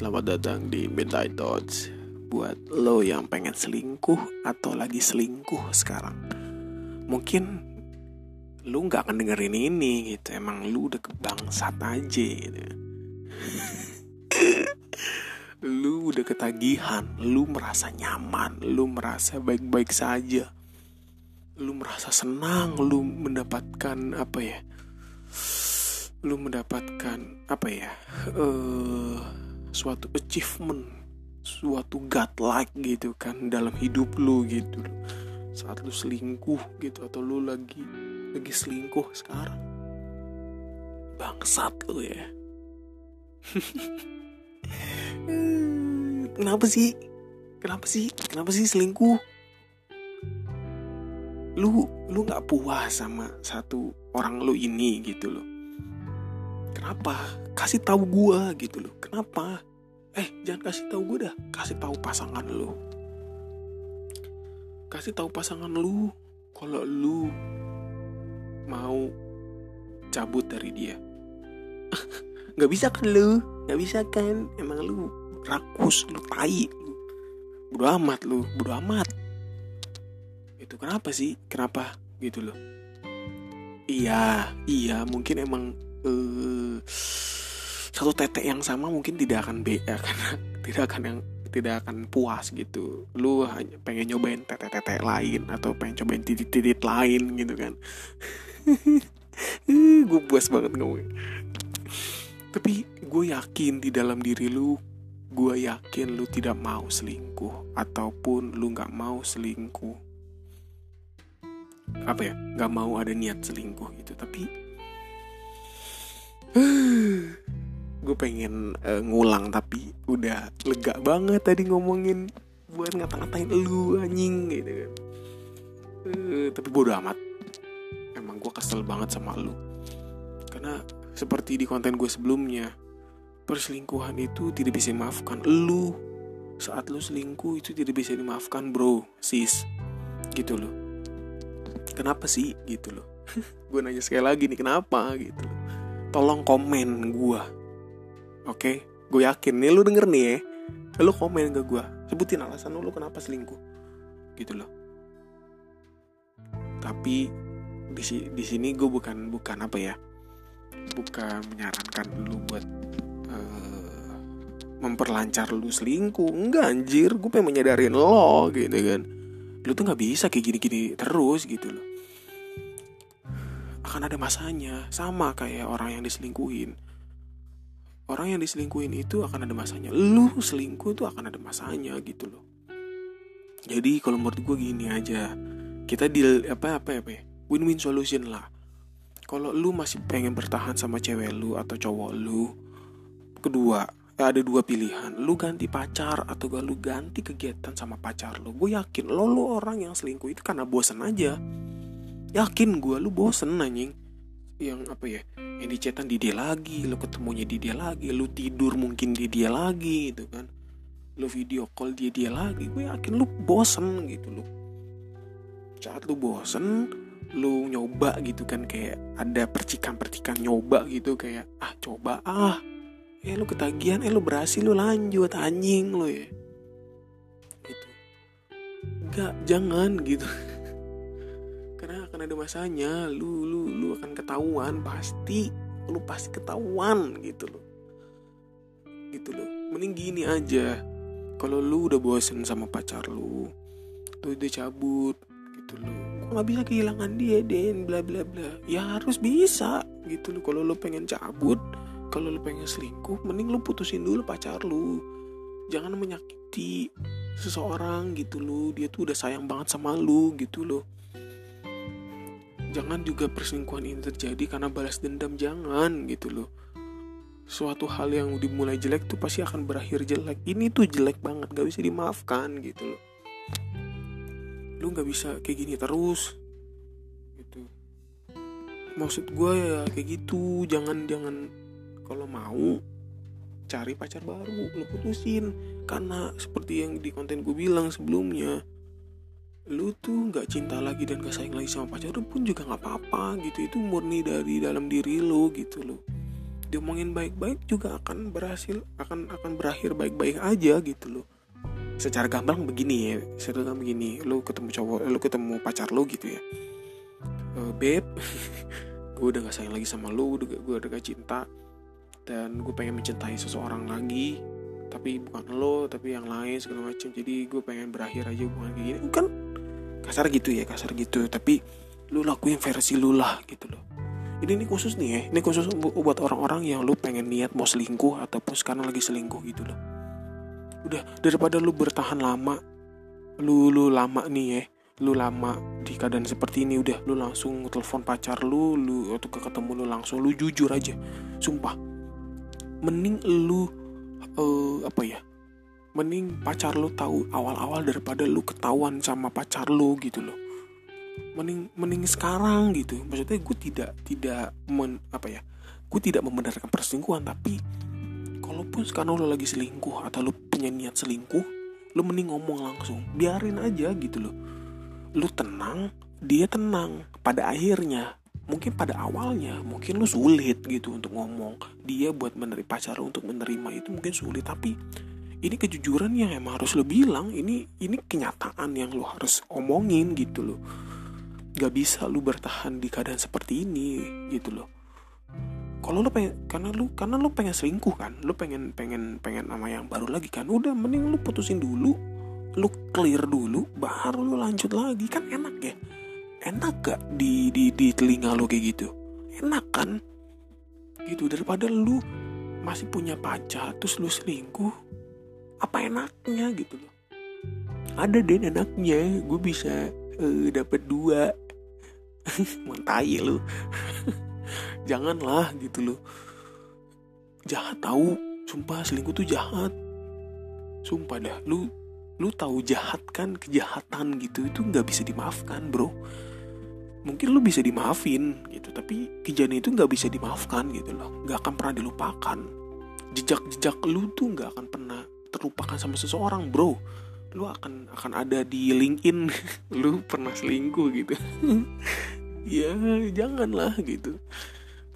Selamat datang di Midnight Thoughts. Buat lo yang pengen selingkuh atau lagi selingkuh sekarang Mungkin lu gak akan dengerin ini gitu. Emang lu udah kebangsat aja gitu. Lu udah ketagihan Lu merasa nyaman Lu merasa baik-baik saja. Lu merasa senang Lu mendapatkan apa ya? Lu mendapatkan apa ya? Uh, suatu achievement suatu godlike gitu kan dalam hidup lu gitu. Saat lu selingkuh gitu atau lu lagi lagi selingkuh sekarang. Bangsat lu ya. Kenapa sih? Kenapa sih? Kenapa sih selingkuh? Lu lu nggak puas sama satu orang lu ini gitu loh. Kenapa? Kasih tahu gue gitu loh. Kenapa? Eh, jangan kasih tahu gue dah. Kasih tahu pasangan lu. Kasih tahu pasangan lu kalau lu mau cabut dari dia. Gak bisa kan lu? Gak bisa kan? Emang lu rakus, lu tai. Bodo amat lu, bodo amat. Itu kenapa sih? Kenapa? Gitu loh. Iya, iya, mungkin emang uh, satu tetek yang sama mungkin tidak akan beda karena tidak akan yang tidak akan puas gitu. Lu hanya pengen nyobain tetek-tetek lain atau pengen cobain titit-titit lain gitu kan. Gue puas banget ngomong tapi gue yakin di dalam diri lu gue yakin lu tidak mau selingkuh ataupun lu nggak mau selingkuh. Apa ya? Nggak mau ada niat selingkuh gitu. Tapi gue pengen uh, ngulang tapi udah lega banget tadi ngomongin buat ngata-ngatain lu anjing gitu kan. Uh, tapi bodo amat. Emang gue kesel banget sama lu. Karena seperti di konten gue sebelumnya perselingkuhan itu tidak bisa dimaafkan. Lu saat lu selingkuh itu tidak bisa dimaafkan bro sis. Gitu loh. Kenapa sih? Gitu loh. Gue nanya sekali lagi nih kenapa? Gitu loh. Tolong komen gue oke okay? gue yakin nih lu denger nih ya. Lu komen ke gue sebutin alasan lu, kenapa selingkuh. Gitu loh. Tapi di di sini gue bukan bukan apa ya bukan menyarankan lu buat uh, memperlancar lu selingkuh. Enggak anjir gue pengen menyadarin lo gitu kan. Lu tuh nggak bisa kayak gini-gini terus gitu loh. Akan ada masanya sama kayak orang yang diselingkuhin orang yang diselingkuhin itu akan ada masanya. Lu selingkuh itu akan ada masanya gitu loh. Jadi kalau menurut gue gini aja. Kita deal apa apa ya win-win solution lah. Kalau lu masih pengen bertahan sama cewek lu atau cowok lu kedua ya ada dua pilihan. Lu ganti pacar atau gak lu ganti kegiatan sama pacar lu. Gue yakin lo lu orang yang selingkuh itu karena bosan aja. Yakin gue lu bosen anjing yang apa ya yang dicetan di dia lagi lu ketemunya di dia lagi lu tidur mungkin di dia lagi gitu kan. Lu video call dia dia lagi gue yakin lu bosen gitu lu. Saat lu bosen lu nyoba gitu kan kayak ada percikan-percikan nyoba gitu kayak ah coba ah. Eh lu ketagihan eh lu berhasil lu lanjut anjing lu ya. Gitu. Gak jangan gitu akan ada masanya. Lu lu lu akan ketahuan. Pasti lu pasti ketahuan gitu loh. Gitu loh. Mending gini aja. Kalau lu udah bosen sama pacar lu lu udah cabut gitu loh. Kok nggak bisa kehilangan dia den? Bla bla bla. Ya harus bisa gitu loh. Kalau lu pengen cabut kalau lu pengen selingkuh mending lu putusin dulu pacar lu. Jangan menyakiti seseorang gitu loh. Dia tuh udah sayang banget sama lu gitu loh jangan juga perselingkuhan ini terjadi karena balas dendam jangan gitu loh. Suatu hal yang dimulai jelek tuh pasti akan berakhir jelek. Ini tuh jelek banget gak bisa dimaafkan gitu loh. Lu gak bisa kayak gini terus gitu. Maksud gue ya kayak gitu jangan jangan. Kalau mau cari pacar baru lu putusin. Karena seperti yang di konten gue bilang sebelumnya lu tuh nggak cinta lagi dan gak sayang lagi sama pacar lu pun juga nggak apa-apa gitu. Itu murni dari dalam diri lu gitu lo diomongin baik-baik juga akan berhasil akan akan berakhir baik-baik aja gitu loh. Secara gampang begini ya secara begini lu ketemu cowok lu ketemu pacar lu gitu ya. Uh, beb gue udah gak sayang lagi sama lu gue udah gak cinta. Dan gue pengen mencintai seseorang lagi tapi bukan lo tapi yang lain segala macam jadi gue pengen berakhir aja hubungan kayak gini. Kan kasar gitu ya kasar gitu. Tapi lu lakuin versi lu lah gitu loh. Ini ini khusus nih ya. Ini khusus buat orang-orang yang lu pengen niat mau selingkuh ataupun sekarang lagi selingkuh gitu loh. Udah daripada lu bertahan lama lu lu lama nih ya lu lama di keadaan seperti ini udah lu langsung telepon pacar lu lu atau ketemu lu langsung lu jujur aja. Sumpah. Mending lu uh, apa ya mending pacar lu tahu awal-awal daripada lu ketahuan sama pacar lu gitu loh. Mending mending sekarang gitu. Maksudnya gue tidak tidak men, apa ya gue tidak membenarkan perselingkuhan tapi kalaupun sekarang lo lagi selingkuh atau lo punya niat selingkuh lo mending ngomong langsung biarin aja gitu loh. Lo tenang dia tenang. Pada akhirnya mungkin pada awalnya mungkin lo sulit gitu untuk ngomong. Dia buat menerima pacar untuk menerima itu mungkin sulit tapi ini kejujuran yang emang harus lo bilang ini ini kenyataan yang lo harus omongin gitu loh. Gak bisa lu bertahan di keadaan seperti ini gitu loh. Kalau lu pengen karena lu karena lu pengen selingkuh kan lu pengen pengen pengen nama yang baru lagi kan udah mending lu putusin dulu lu clear dulu baru lu lanjut lagi. Kan enak ya? Enak gak di di di telinga lu kayak gitu? Enak kan? Gitu daripada lu masih punya pacar terus lu selingkuh apa enaknya gitu loh. Ada deh enaknya gue bisa uh, dapat dua. Mentai lu. Janganlah gitu loh. Jahat tahu sumpah selingkuh tuh jahat. Sumpah dah lu lu tahu jahat kan kejahatan gitu itu nggak bisa dimaafkan bro. Mungkin lu bisa dimaafin gitu tapi kejadian itu nggak bisa dimaafkan gitu loh. Nggak akan pernah dilupakan. Jejak-jejak lu tuh nggak akan pernah terlupakan sama seseorang bro. Lu akan akan ada di LinkedIn. Lu pernah selingkuh gitu. Ya janganlah gitu.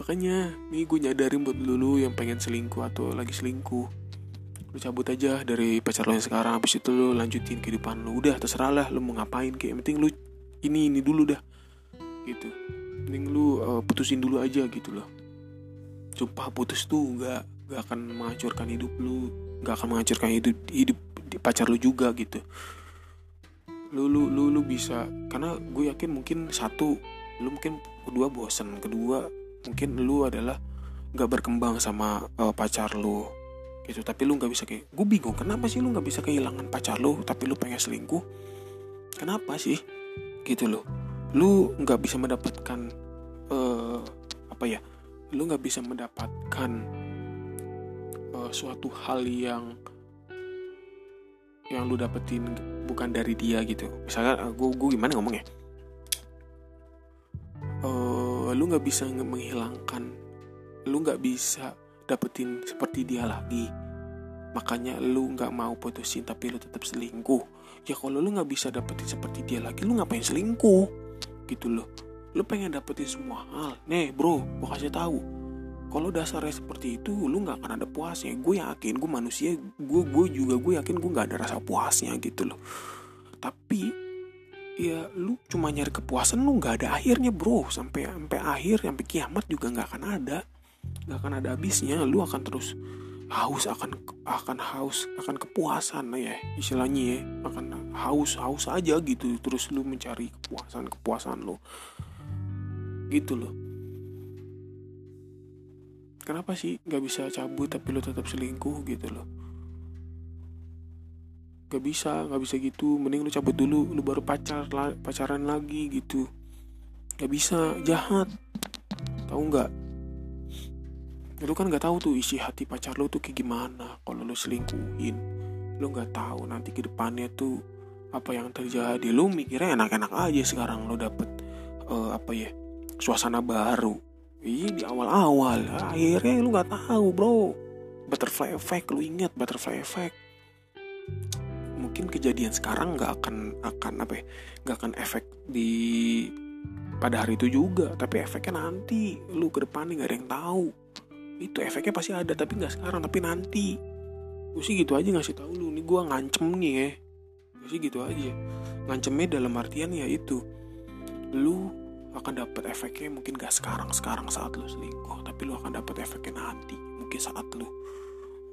Makanya nih gue nyadarin buat lu, yang pengen selingkuh atau lagi selingkuh. Lu cabut aja dari pacar lo yang sekarang habis itu lu lanjutin kehidupan lu. Udah terserah lah lu mau ngapain kayak penting lu ini ini dulu dah. Gitu. Penting lu uh, putusin dulu aja gitu loh. Sumpah putus tuh nggak nggak akan menghancurkan hidup lu nggak akan menghancurkan hidup hidup pacar lu juga gitu. Lu lu lu lu bisa karena gue yakin mungkin satu lu mungkin kedua bosen kedua mungkin lu adalah nggak berkembang sama uh, pacar lu gitu. Tapi lu nggak bisa kayak gue bingung kenapa sih lu nggak bisa kehilangan pacar lu tapi lu pengen selingkuh? Kenapa sih? Gitu loh. Lu nggak bisa mendapatkan uh, apa ya lu nggak bisa mendapatkan suatu hal yang yang lu dapetin bukan dari dia gitu. Misalnya gue gue gimana ngomongnya? Uh, lu nggak bisa menghilangkan lu nggak bisa dapetin seperti dia lagi. Makanya lu nggak mau putusin tapi lu tetap selingkuh. Ya kalau lu nggak bisa dapetin seperti dia lagi lu ngapain selingkuh? Gitu loh. Lu pengen dapetin semua hal. Nih bro gue kasih tahu kalau dasarnya seperti itu lu nggak akan ada puasnya. Gue yakin gue manusia gue gue juga gue yakin gue nggak ada rasa puasnya gitu loh. Tapi ya lu cuma nyari kepuasan lu nggak ada akhirnya bro. Sampai sampai akhir sampai kiamat juga nggak akan ada. Nggak akan ada habisnya. Lu akan terus haus akan akan haus akan kepuasan ya istilahnya ya. Akan haus haus aja gitu. Terus lu mencari kepuasan kepuasan lu. Gitu loh kenapa sih nggak bisa cabut tapi lo tetap selingkuh gitu loh? Gak bisa nggak bisa gitu. Mending lu cabut dulu lu baru pacar pacaran lagi gitu. Gak bisa jahat. Tahu nggak? Lu kan nggak tahu tuh isi hati pacar lu tuh kayak gimana kalau lu selingkuhin. Lu nggak tahu nanti ke depannya tuh apa yang terjadi. Lu mikirnya enak-enak aja sekarang lu dapet uh, apa ya suasana baru Iya di awal-awal. Akhirnya lu gak tahu bro. Butterfly effect Lu inget butterfly effect. Mungkin kejadian sekarang gak akan akan apa ya Gak akan efek di pada hari itu juga. Tapi efeknya nanti. Lu ke depannya gak ada yang tahu. Itu efeknya pasti ada tapi nggak sekarang tapi nanti. Gue sih gitu aja ngasih tahu lu. Nih gue ngancem nih ya. Gue sih gitu aja. Ngancemnya dalam artian ya itu. Lu akan dapat efeknya mungkin gak sekarang sekarang saat lu selingkuh tapi lu akan dapat efeknya nanti mungkin saat lu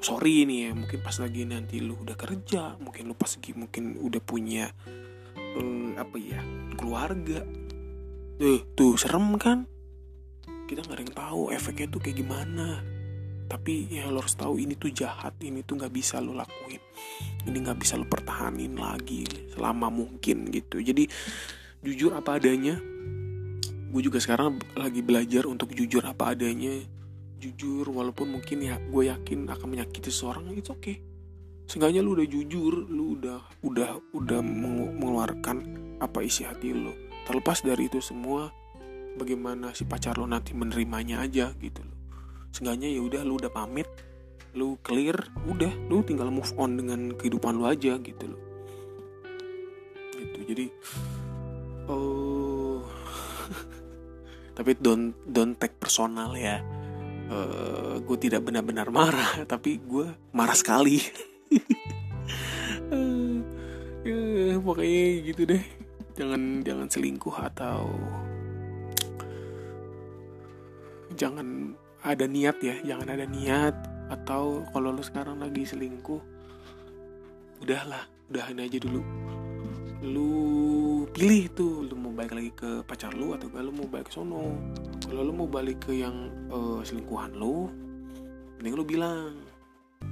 sorry nih ya mungkin pas lagi nanti lu udah kerja mungkin lu pas lagi mungkin udah punya uh, apa ya keluarga. Tuh tuh serem kan? Kita nggak ada yang tahu efeknya tuh kayak gimana. Tapi ya lo harus tahu ini tuh jahat ini tuh nggak bisa lo lakuin. Ini nggak bisa lo pertahanin lagi selama mungkin gitu. Jadi jujur apa adanya gue juga sekarang lagi belajar untuk jujur apa adanya. Jujur walaupun mungkin ya gue yakin akan menyakiti seseorang itu oke okay. seenggaknya lu udah jujur lu udah udah udah mengeluarkan apa isi hati lo terlepas dari itu semua bagaimana si pacar lo nanti menerimanya aja gitu loh. Seenggaknya ya udah lu udah pamit lu clear udah lu tinggal move on dengan kehidupan lu aja gitu loh. Gitu jadi oh tapi don't don't take personal ya. Uh, eh, gue tidak benar-benar marah tapi gue marah sekali. Uh, ya, pokoknya gitu deh. Jangan jangan selingkuh atau jangan ada niat ya jangan ada niat. Atau kalau lu sekarang lagi selingkuh udahlah udahin aja dulu lu pilih tuh lu mau balik lagi ke pacar lu atau gak lu mau balik ke sono. Kalau lu mau balik ke yang uh, selingkuhan lu mending lu bilang.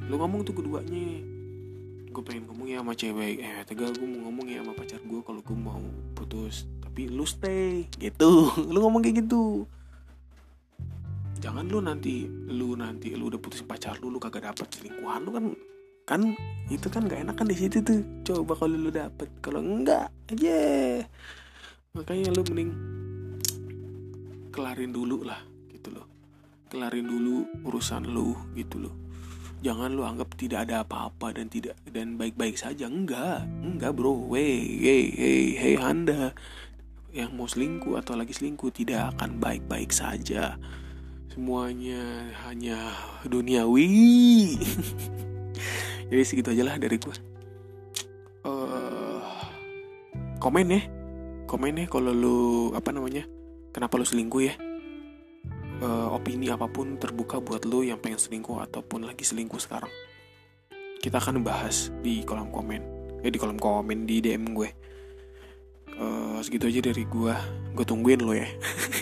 Lu ngomong tuh keduanya. Gue pengen ngomong ya sama cewek eh tegal gue mau ngomong ya sama pacar gue kalau gue mau putus. Tapi lu stay gitu. Lu ngomong kayak gitu. Jangan lu nanti lu nanti lu udah putusin pacar lu lu kagak dapet selingkuhan lu kan kan itu kan gak enak kan di situ tuh. Coba kalau lu dapet. Kalau enggak aja. Makanya lu mending kelarin dulu lah gitu loh. Kelarin dulu urusan lu gitu loh. Jangan lu anggap tidak ada apa-apa dan tidak dan baik-baik saja. Enggak enggak bro. Wey hey hey hey anda yang mau selingkuh atau lagi selingkuh tidak akan baik-baik saja. Semuanya hanya duniawi jadi segitu aja lah dari gue uh, komen ya. Komen ya kalau lu apa namanya kenapa lu selingkuh ya. Uh, opini apa pun terbuka buat lu yang pengen selingkuh ataupun lagi selingkuh sekarang. Kita akan bahas di kolom komen. Eh di kolom komen di DM gue. Uh, segitu aja dari gue gue tungguin lo ya